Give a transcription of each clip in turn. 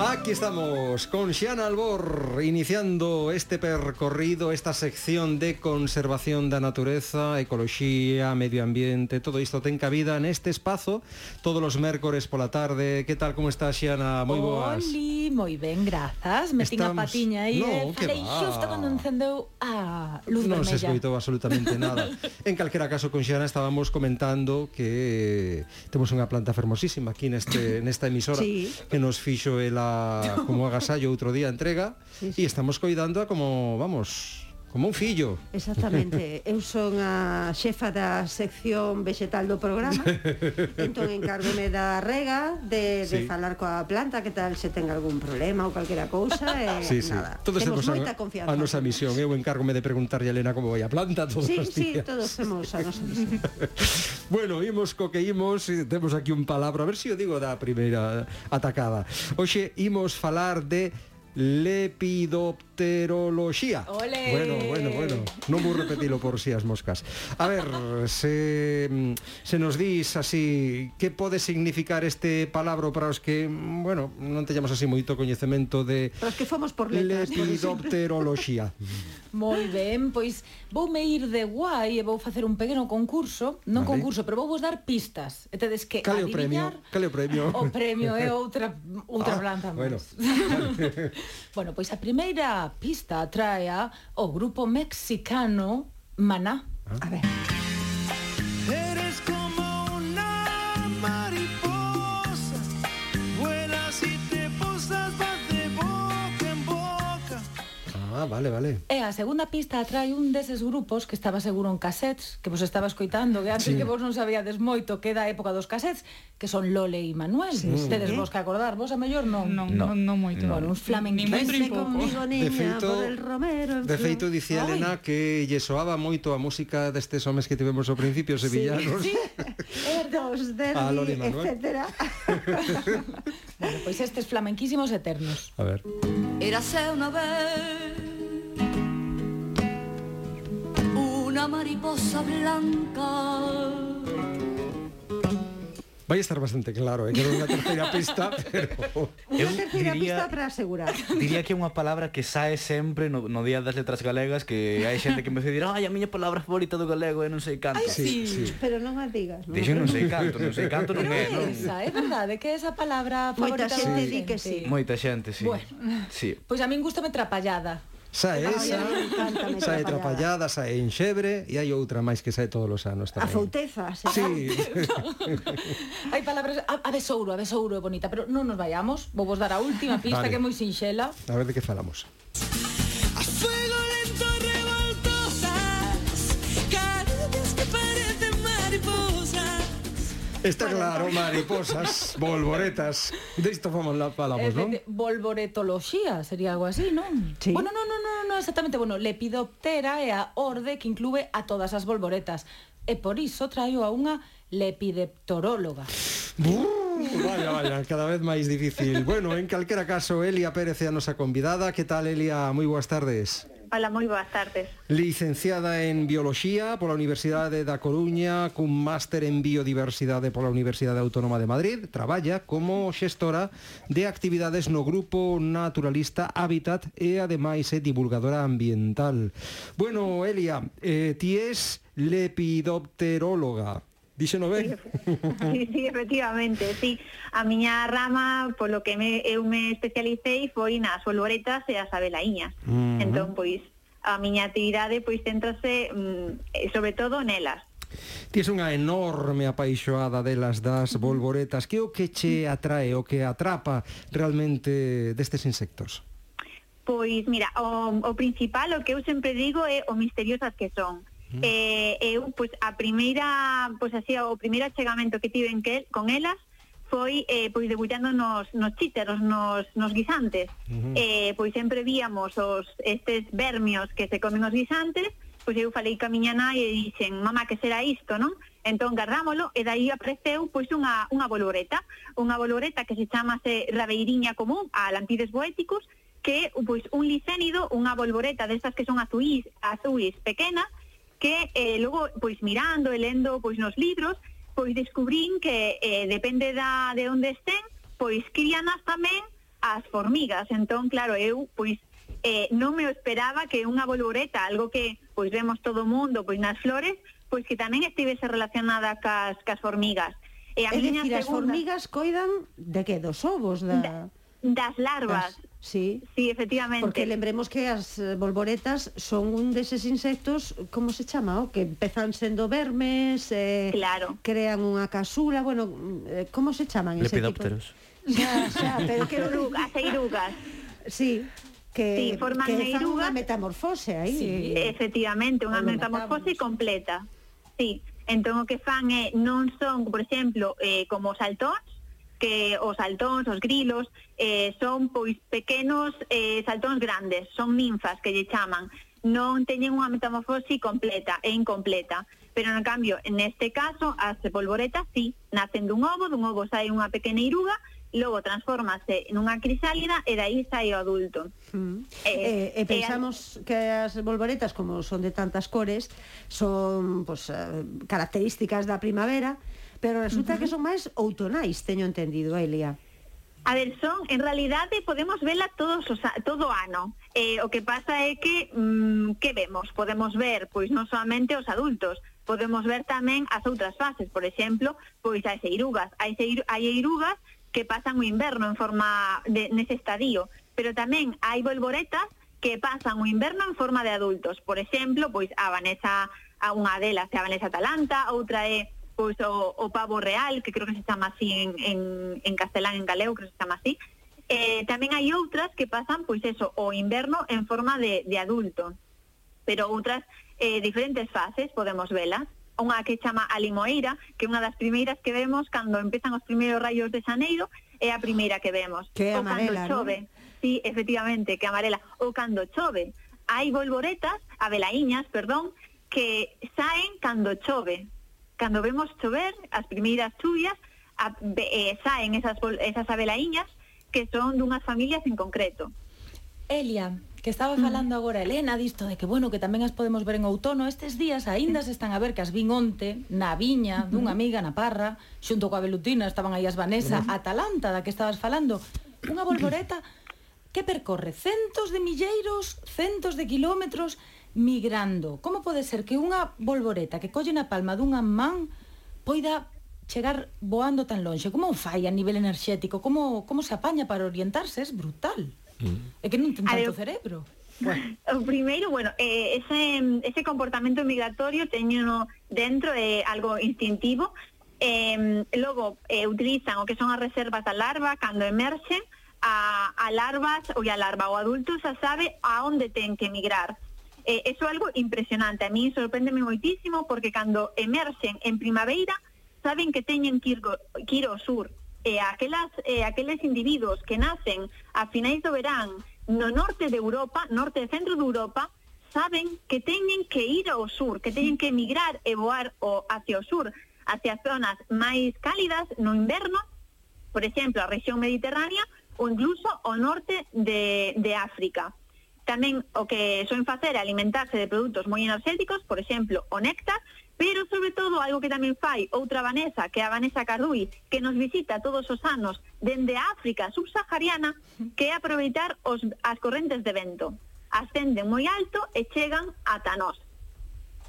Aquí estamos con Xiana Albor iniciando este percorrido, esta sección de conservación da natureza, ecoloxía, medio ambiente, todo isto ten cabida neste espazo todos os mércores pola tarde. Que tal, como está Xiana? Moi boas. Oli, moi ben, grazas. Me Estamos... patiña aí, no, eh? Falei xusto cando encendeu a luz Non vermella. se escoitou absolutamente nada. en calquera caso, con Xiana estábamos comentando que temos unha planta fermosísima aquí neste, nesta emisora sí. que nos fixo ela como agasallo outro día entrega sí, sí. e estamos coidando a como vamos Como un fillo. Exactamente. Eu son a xefa da sección vegetal do programa. entón encárgome da rega de, de sí. falar coa planta que tal se ten algún problema ou calquera cousa e sí, sí. nada. Todos temos moita confianza. A nosa misión, eu encárgome de preguntarlle a Elena como vai a planta todos sí, os días. Sí, todos temos a nosa misión. bueno, imos co que imos, temos aquí un palabra, a ver se si eu digo da primeira atacada. Oxe, imos falar de lepidopterología. ¡Olé! Bueno, bueno, bueno. No vou repetilo por si as moscas. A ver, se, se nos dis así, que pode significar este palabra para os que, bueno, non teñamos así moito coñecemento de... Para os que fomos por letras. Lepidopterología. moi ben, pois voume ir de guai e vou facer un pequeno concurso, non vale. concurso, pero vou vos dar pistas. E tedes que Cale adivinar... o premio? Cale o premio? O premio é outra outra ah, planta máis. Bueno. Bueno, pois a primeira pista trae o grupo mexicano Maná. Ah. A ver. Ah, vale, vale. E a segunda pista atrae un deses grupos que estaba seguro en cassettes, que vos estaba escoitando, que antes sí. que vos non sabíades moito que da época dos cassettes, que son Lole e Manuel. Sí, Tedes ¿Eh? vos que acordar, vos a mellor non. Non, non, non moito. No. Bueno, uns flamenquense ni conmigo, niña, de feito, por el Romero. De feito, dicía Ay. Elena que lle soaba moito a música destes homes que tivemos ao principio, sevillanos. Sí, sí. Eros, Derby, etcétera. bueno, pois pues estes flamenquísimos eternos. A ver. Érase unha vez una mariposa blanca. Vai estar bastante claro, é eh? que era unha terceira pista, pero... Unha terceira diría, pista para asegurar. Diría que é unha palabra que sae sempre no, no Día das Letras Galegas, que hai xente que me dice, ai, a miña palabra favorita do galego é non sei canto. Ai, sí, sí. sí. pero non a digas. Non? Dixen non sei canto, non sei canto non é, non? Esa, é verdade, que é esa palabra favorita Moita xente di que sí. Moita xente, sí. Bueno, sí. pois pues a min gustame trapallada. Sae esa, no, sae trapallada, sae enxebre e hai outra máis que sae todos os anos tamén. A fouteza, sí. sí. hai palabras, a, a besouro, a besouro é bonita, pero non nos vayamos, vou vos dar a última pista vale. que é moi sinxela. A ver de que falamos. Está claro, mariposas, volvoretas. De isto fomos la falamos, non? Bolboretoloxía sería algo así, non? Sí. Bueno, non, non, non, no, exactamente, bueno, lepidoptera é a orde que inclúe a todas as volvoretas. E por iso traio a unha lepideptoróloga. Brrr. Vaya, vaya, cada vez máis difícil. Bueno, en calquera caso, Elia Pérez é a nosa convidada. Que tal, Elia? Moi boas tardes. Hola, moi boas tardes. Licenciada en Bioloxía pola Universidade da Coruña, cun máster en Biodiversidade pola Universidade Autónoma de Madrid, traballa como xestora de actividades no grupo naturalista Habitat e ademais é divulgadora ambiental. Bueno, Elia, eh, ti és lepidopteróloga. Díxeno ben. Sí, sí, efectivamente, sí. A miña rama, polo que me, eu me especialicei, foi nas olvoretas e as abelaiñas. Uh -huh. Entón, pois, a miña actividade pois céntrase mm, sobre todo nelas. Tienes unha enorme apaixoada delas das bolboretas. Que o que che atrae, o que atrapa realmente destes insectos? Pois, mira, o, o principal, o que eu sempre digo é o misteriosas que son Mm. Eh, eu, pois, a primeira, pois así, o primeiro achegamento que tiven que, con elas foi eh, pois debullando nos, nos chíteros, nos, nos guisantes. Uh -huh. eh, pois sempre víamos os, estes vermios que se comen os guisantes, pois eu falei ca miña nai e dixen, mamá, que será isto, non? Entón gardámolo e daí apareceu pois unha, unha bolureta, unha bolureta que se chamase rabeiriña común a lampides boéticos, que pois, un licénido, unha bolboreta destas que son azuis, azuis pequenas, que eh, logo pois mirando e lendo pois nos libros, pois descubrín que eh, depende da de onde estén, pois críanas tamén as formigas. Entón, claro, eu pois eh, non me esperaba que unha bolboreta, algo que pois vemos todo o mundo pois nas flores, pois que tamén estivese relacionada cas, cas formigas. E a é dicir, segunda... as formigas coidan de que? Dos ovos? Da... da das larvas, Sí. Sí, efectivamente. Porque lembremos que as eh, bolboretas son un deses insectos, como se chama, o que empezan sendo vermes, eh, claro. crean unha casula, bueno, mm, eh, como se chaman ese Lepidópteros. Tipo? Xa, xa, pero que erugas, eirugas. Sí, que, sí, forman que fan unha metamorfose aí. Sí, efectivamente, unha metamorfose completa. Sí, entón o que fan é non son, por exemplo, eh, como saltóns, que os saltóns, os grilos, eh, son pois pequenos eh, saltóns grandes, son ninfas que lle chaman, non teñen unha metamorfose completa e incompleta. Pero, no cambio, neste caso, as polvoretas sí, nacen dun ovo, dun ovo sai unha pequena iruga, logo transformase nunha crisálida e dai sai o adulto. Mm. Eh, e, e pensamos que as bolboretas, como son de tantas cores, son pues, características da primavera, pero resulta uh -huh. que son máis outonais, teño entendido, Elia. A ver, son, en realidade podemos vela todos os, todo o ano. Eh, o que pasa é que, mm, que vemos? Podemos ver, pois non solamente os adultos, podemos ver tamén as outras fases, por exemplo, pois as eirugas. Hai, hai eirugas que pasan o inverno en forma de, nese estadio, pero tamén hai volvoretas que pasan o inverno en forma de adultos. Por exemplo, pois a Vanessa, a unha delas é a Vanessa Atalanta, outra é pois o, o pavo real, que creo que se chama así en, en, en castelán, en galego, creo que se chama así. Eh, tamén hai outras que pasan, pois eso, o inverno en forma de, de adulto. Pero outras eh, diferentes fases podemos velas. Unha que chama a limoeira, que é unha das primeiras que vemos cando empezan os primeiros rayos de xaneiro, é a primeira que vemos. Que o amarela, cando chove. ¿no? Sí, efectivamente, que amarela. O cando chove. Hai bolboretas, abelaiñas, perdón, que saen cando chove cando vemos chover as primeiras chuvias, a, eh, saen esas, esas abelaíñas que son dunhas familias en concreto. Elia, que estaba falando agora Elena disto de que bueno, que tamén as podemos ver en outono, estes días aínda se están a ver que as vin onte na viña dunha amiga na Parra, xunto coa Belutina, estaban aí as Vanessa, Atalanta da que estabas falando, unha bolboreta que percorre centos de milleiros, centos de quilómetros, migrando. Como pode ser que unha volvoreta que colle na palma dunha man poida chegar voando tan lonxe? Como fai a nivel enerxético? Como, como se apaña para orientarse? É brutal. Mm. É que non ten tanto ver, cerebro. Bueno. O primeiro, bueno, eh, ese, ese comportamento migratorio teño dentro é eh, algo instintivo. Eh, logo, eh, utilizan o que son as reservas da larva cando emerxen, a, a larvas ou a larva o adulto xa sabe a onde ten que migrar. Eh, eso é algo impresionante. A mí sorpréndeme moitísimo porque cando emerxen en primavera saben que teñen que ir, que ir ao sur. E aquelas, eh, aqueles individuos que nacen a finais do verán no norte de Europa, norte e centro de Europa, saben que teñen que ir ao sur, que teñen que emigrar e voar o, hacia o sur, hacia zonas máis cálidas no inverno, por exemplo, a región mediterránea, ou incluso o norte de, de África. Tamén o que soen facer é alimentarse de produtos moi enerxéticos, por exemplo, o néctar, pero sobre todo algo que tamén fai outra Vanessa, que é a Vanessa Cardui, que nos visita todos os anos dende a África subsahariana, que é aproveitar os, as correntes de vento. Ascenden moi alto e chegan ata nós.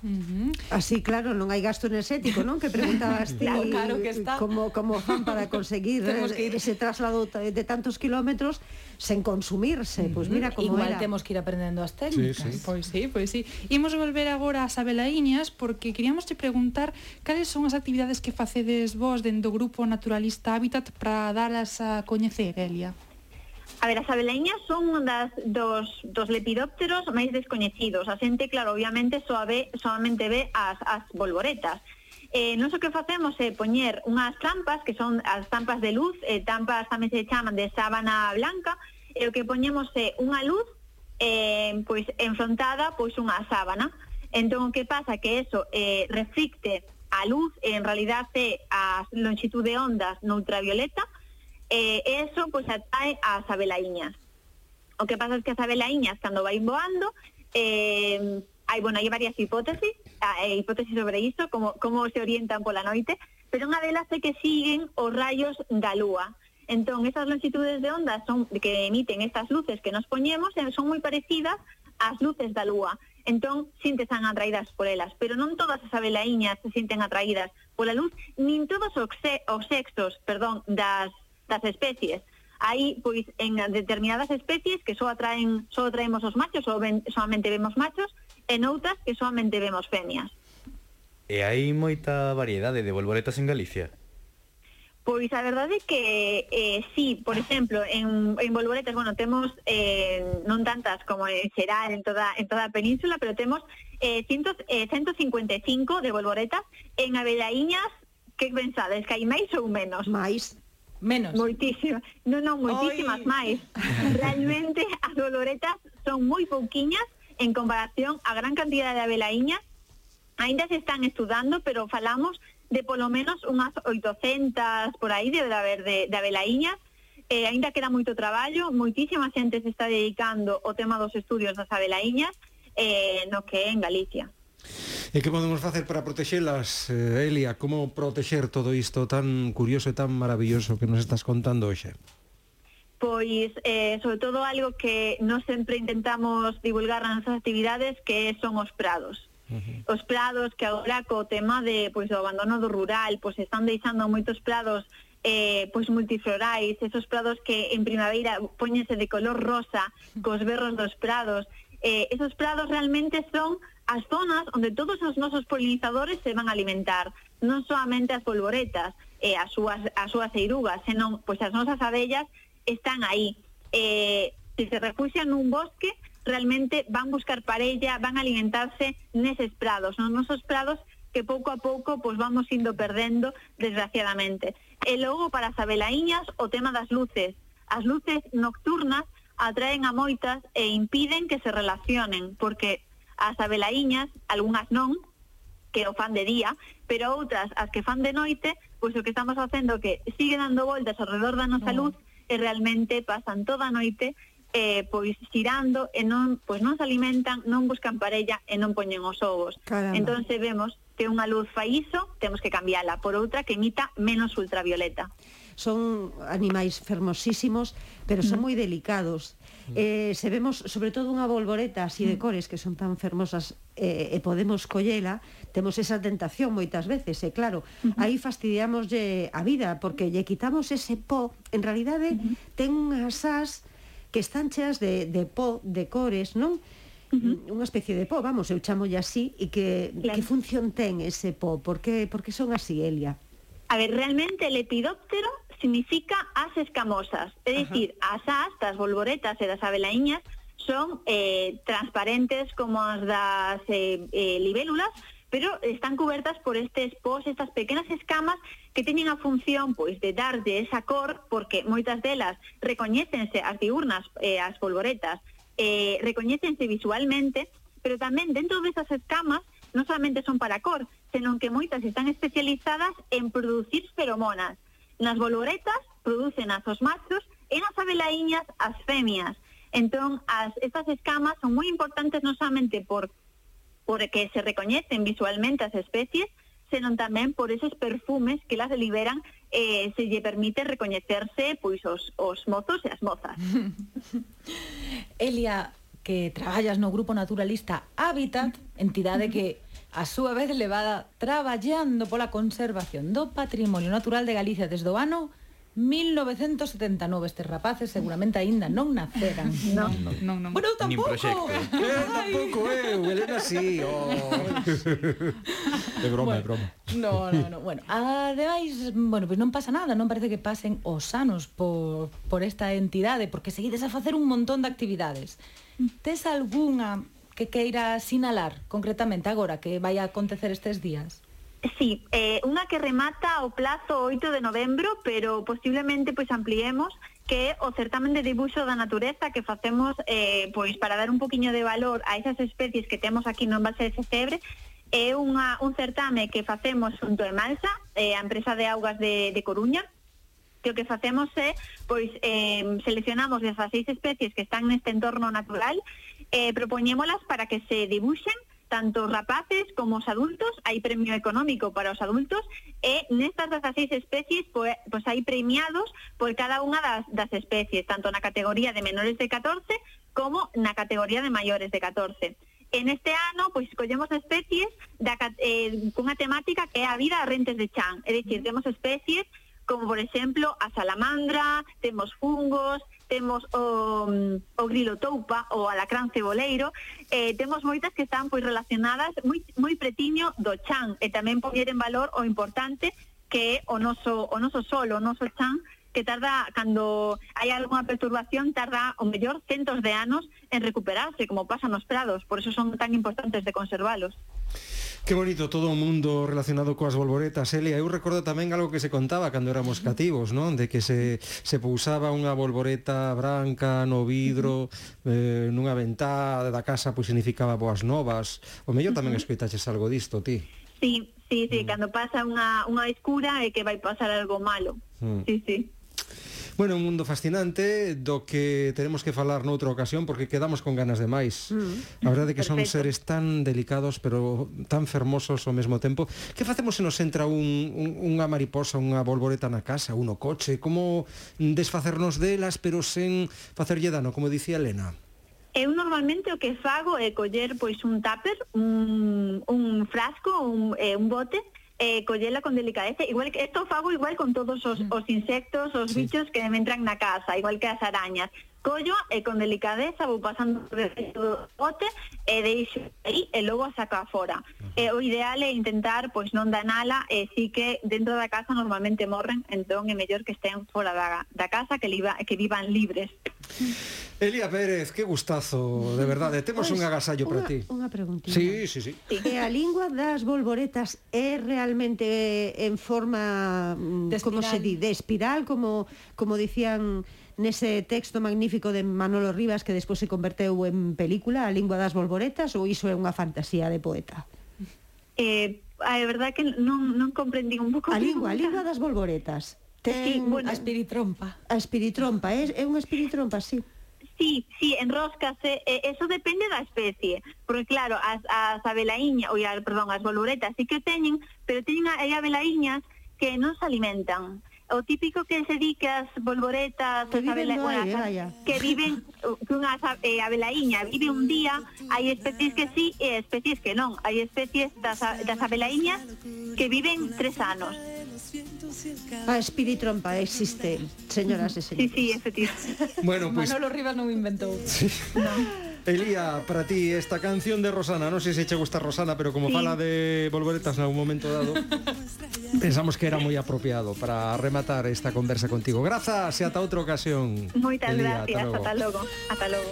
-huh. Así, claro, non hai gasto enerxético, non? Que preguntabas ti claro, claro que está. como, como fan para conseguir que ir. ese traslado de tantos kilómetros sen consumirse. Uh -huh. Pois pues mira como Igual era. temos que ir aprendendo as técnicas. Sí, sí. Pois sí, pois sí. Imos volver agora a Sabelaíñas porque queríamos te preguntar cales son as actividades que facedes vos dentro do Grupo Naturalista Habitat para darlas a coñecer, Elia. A ver, as abeleñas son un das, dos, dos lepidópteros máis descoñecidos. A xente, claro, obviamente, só ve, solamente ve as, as bolboretas. Eh, non so que facemos é eh, poñer unhas trampas, que son as trampas de luz, eh, trampas tamén se chaman de sábana blanca, e o que poñemos é eh, unha luz eh, pois enfrontada pois unha sábana. Entón, o que pasa que eso eh, reflicte a luz, en realidad eh, é a longitud de ondas no ultravioleta, E eso pois atrae as abelaiñas. O que pasa é que as abelaiñas, cando vai voando, eh, hai, bueno, hai varias hipótesis, ah, eh, hipótesis sobre iso, como, como se orientan pola noite, pero unha delas é que siguen os rayos da lúa. Entón, esas longitudes de onda son que emiten estas luces que nos poñemos eh, son moi parecidas ás luces da lúa. Entón, sintesan atraídas por elas, pero non todas as abelaiñas se sinten atraídas pola luz, nin todos os, os sexos, perdón, das das especies. Hai, pois, en determinadas especies que só atraen, só atraemos os machos, só ven, solamente vemos machos, e noutras que solamente vemos femias. E hai moita variedade de bolboletas en Galicia? Pois a verdade é que eh, sí, por exemplo, en, en Bolboletas, bueno, temos eh, non tantas como en xeral en toda, en toda a península, pero temos eh, 100, eh, 155 de Bolboretas en Avelaíñas, que pensades, que hai máis ou menos? Máis. Menos. Moitísimas, non, non, moitísimas máis. Realmente as doloretas son moi pouquiñas en comparación á gran cantidad de abelaiñas. Ainda se están estudando, pero falamos de polo menos unhas 800 por aí debe haber de, de abelaiñas. Eh, ainda queda moito traballo, moitísima xente se está dedicando ao tema dos estudios das abelaiñas eh, no que é en Galicia. E que podemos facer para protexelas, eh, Elia? Como protexer todo isto tan curioso e tan maravilloso que nos estás contando hoxe? Pois, eh, sobre todo algo que non sempre intentamos divulgar nas nosas actividades que son os prados. Uh -huh. Os prados que agora co tema de pois do abandono do rural, pois están deixando moitos prados eh, pois multiflorais, esos prados que en primavera poñense de color rosa, cos berros dos prados. Eh, esos prados realmente son as zonas onde todos os nosos polinizadores se van a alimentar, non solamente as polvoretas e as súas, as súas eirugas, senón pois as nosas abellas están aí. Eh, se se refugian nun bosque, realmente van buscar parella, van a alimentarse neses prados, nos nosos prados que pouco a pouco pois vamos indo perdendo, desgraciadamente. E logo para as abelaiñas o tema das luces. As luces nocturnas atraen a moitas e impiden que se relacionen, porque as abelaiñas, algunhas non, que o fan de día, pero outras, as que fan de noite, pois o que estamos facendo que sigue dando voltas alrededor da nosa mm. luz e realmente pasan toda a noite eh, pois xirando e non pois non se alimentan, non buscan parella e non poñen os ovos. Caramba. Entón vemos que unha luz fai iso, temos que cambiala por outra que emita menos ultravioleta son animais fermosísimos, pero son moi delicados. Eh, se vemos, sobre todo, unha volvoreta así de cores que son tan fermosas eh, e podemos collela, temos esa tentación moitas veces, e claro, aí fastidiamoslle a vida, porque lle quitamos ese pó. En realidade, ten unhas as que están cheas de, de pó, de cores, non? Unha especie de pó, vamos, eu chamolle así e que, claro. que función ten ese pó? Por que, por que son así, Elia? A ver, realmente el epidóptero significa as escamosas, é dicir, as as das bolboretas e das abelaíñas son eh, transparentes como as das eh, eh, libélulas, pero están cubertas por estes pos, estas pequenas escamas que teñen a función pois de darlle esa cor, porque moitas delas recoñécense as diurnas, eh, as polvoretas, eh, recoñécense visualmente, pero tamén dentro desas escamas non solamente son para cor, senón que moitas están especializadas en producir feromonas, Nas voloretas producen as os machos e nas abelaiñas as femias. Entón, as, estas escamas son moi importantes non solamente por porque se recoñecen visualmente as especies, senón tamén por esos perfumes que las liberan eh, se lle permite recoñecerse pois os, os mozos e as mozas. Elia, que traballas no Grupo Naturalista Habitat, entidade que a súa vez levada traballando pola conservación do patrimonio natural de Galicia desde o ano 1979 estes rapaces seguramente aínda non naceran. Non, non, non. non. Bueno, tampouco. Eh, tampouco eu, Elena si. Sí, oh. É broma, bueno, é broma. No, no, no. Bueno, ademais, bueno, pois pues non pasa nada, non parece que pasen os anos por, por esta entidade, porque seguides a facer un montón de actividades. Mm. Tes algunha que queira sinalar concretamente agora que vai a acontecer estes días? Sí, eh, unha que remata o plazo 8 de novembro, pero posiblemente pois ampliemos que é o certamen de dibuixo da natureza que facemos eh, pois para dar un poquinho de valor a esas especies que temos aquí no embalse de Secebre, é unha, un certame que facemos junto a Emalsa, eh, a empresa de augas de, de Coruña, que o que facemos é, pois, eh, seleccionamos as seis especies que están neste entorno natural eh, propoñémolas para que se dibuixen tanto os rapaces como os adultos, hai premio económico para os adultos, e nestas 16 especies pois, pois hai premiados por cada unha das, das especies, tanto na categoría de menores de 14 como na categoría de maiores de 14. En este ano, pois, collemos especies da, eh, cunha temática que é a vida a rentes de chan, é dicir, mm. temos especies como, por exemplo, a salamandra, temos fungos, temos o, mm, o grilo toupa, o alacrán ceboleiro, eh, temos moitas que están pois relacionadas moi, moi pretiño do chan, e tamén poñer en valor o importante que é o noso, o noso sol, o noso chan, que tarda, cando hai algunha perturbación, tarda o mellor centos de anos en recuperarse, como pasa nos prados, por eso son tan importantes de conservalos. Que bonito todo o mundo relacionado coas bolboretas, Elia. Eu recordo tamén algo que se contaba cando éramos cativos, non? De que se, se pousaba unha bolboreta branca no vidro, eh, nunha ventá da casa, pois significaba boas novas. O mellor tamén escoitaches algo disto, ti. Sí, sí, sí, mm. cando pasa unha, unha escura é que vai pasar algo malo. Mm. Sí, sí. Bueno, un mundo fascinante do que teremos que falar noutra ocasión porque quedamos con ganas de máis. Mm. A verdade que Perfecto. son seres tan delicados pero tan fermosos ao mesmo tempo. Que facemos se nos entra un, un, unha mariposa, unha bolboreta na casa, un coche? Como desfacernos delas pero sen facerlle dano, como dicía Elena? Eu normalmente o que fago é coller pois un tupper, un, un frasco, un, eh, un bote, eh, collela con delicadeza. Igual que esto fago igual con todos os, mm. os insectos, os bichos que me entran na casa, igual que as arañas collo e eh, con delicadeza vou pasando do bote e deixo aí e logo a saco fora. E eh, o ideal é intentar pois non danala e si que dentro da casa normalmente morren, entón é mellor que estén fora da, da casa que, liba, que vivan libres. Elia Pérez, que gustazo, de verdade, eh, temos un agasallo para ti. Unha preguntita. Sí, sí, sí. E a lingua das bolboretas é realmente en forma, mm, como se di, de espiral, como, como dicían nese texto magnífico de Manolo Rivas que despois se converteu en película A lingua das bolboretas ou iso é unha fantasía de poeta? Eh, a verdad que non, non comprendí un pouco. A lingua, a lingua das bolboretas. Ten sí, bueno, a espiritrompa. A espiritrompa, é, é unha espiritrompa, sí. Sí, sí, enroscase, eh, eso depende da especie, porque claro, as, as abelaíñas, ou, perdón, as bolboretas sí que teñen, pero teñen a, hai abelaíñas que non se alimentan o típico que se di que as bolboretas que viven, abela, bueno, hai, as, que viven unha eh, abelaíña vive un día hai especies que sí e especies que non hai especies das, das abelaíñas que viven tres anos ah, A espiritrompa existe, señoras e señores. Sí, sí, efectivamente. Bueno, pues... Manolo Rivas non inventou. Sí. No. Elía, para ti esta canción de Rosana, non sei se che gusta Rosana, pero como sí. fala de volveretas algún momento dado, pensamos que era moi apropiado para rematar esta conversa contigo. Grazas e ata outra ocasión. Moitas Elía, gracias, logo. Ata logo. Ata logo.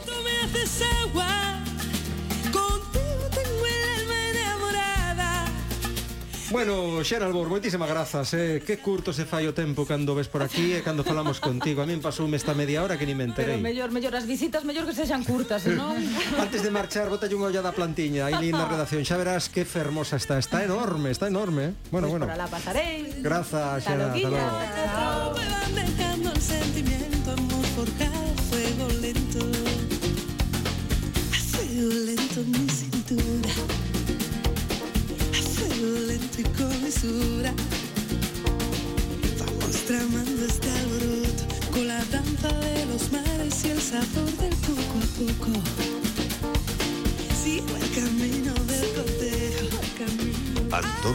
Bueno, Xera Albor, moitísimas grazas eh. Que curto se fai o tempo cando ves por aquí e cando falamos contigo A min pasoume esta media hora que ni me Pero enterei mellor, mellor as visitas mellor que sexan curtas, senón Antes de marchar, botalle unha ollada a plantiña Aí na redacción, xa verás que fermosa está Está enorme, está enorme eh. Bueno, pois bueno alá pasarei. Grazas, Hasta Xera, hasta loguilla. logo Chao. Me van dejando el sentimiento, amor forjado a fuego lento. A fuego lento mi mesura. Vamos tramando este alboroto con la danza de los mares y el sabor del poco a poco. Sigo el camino del cortejo. el camino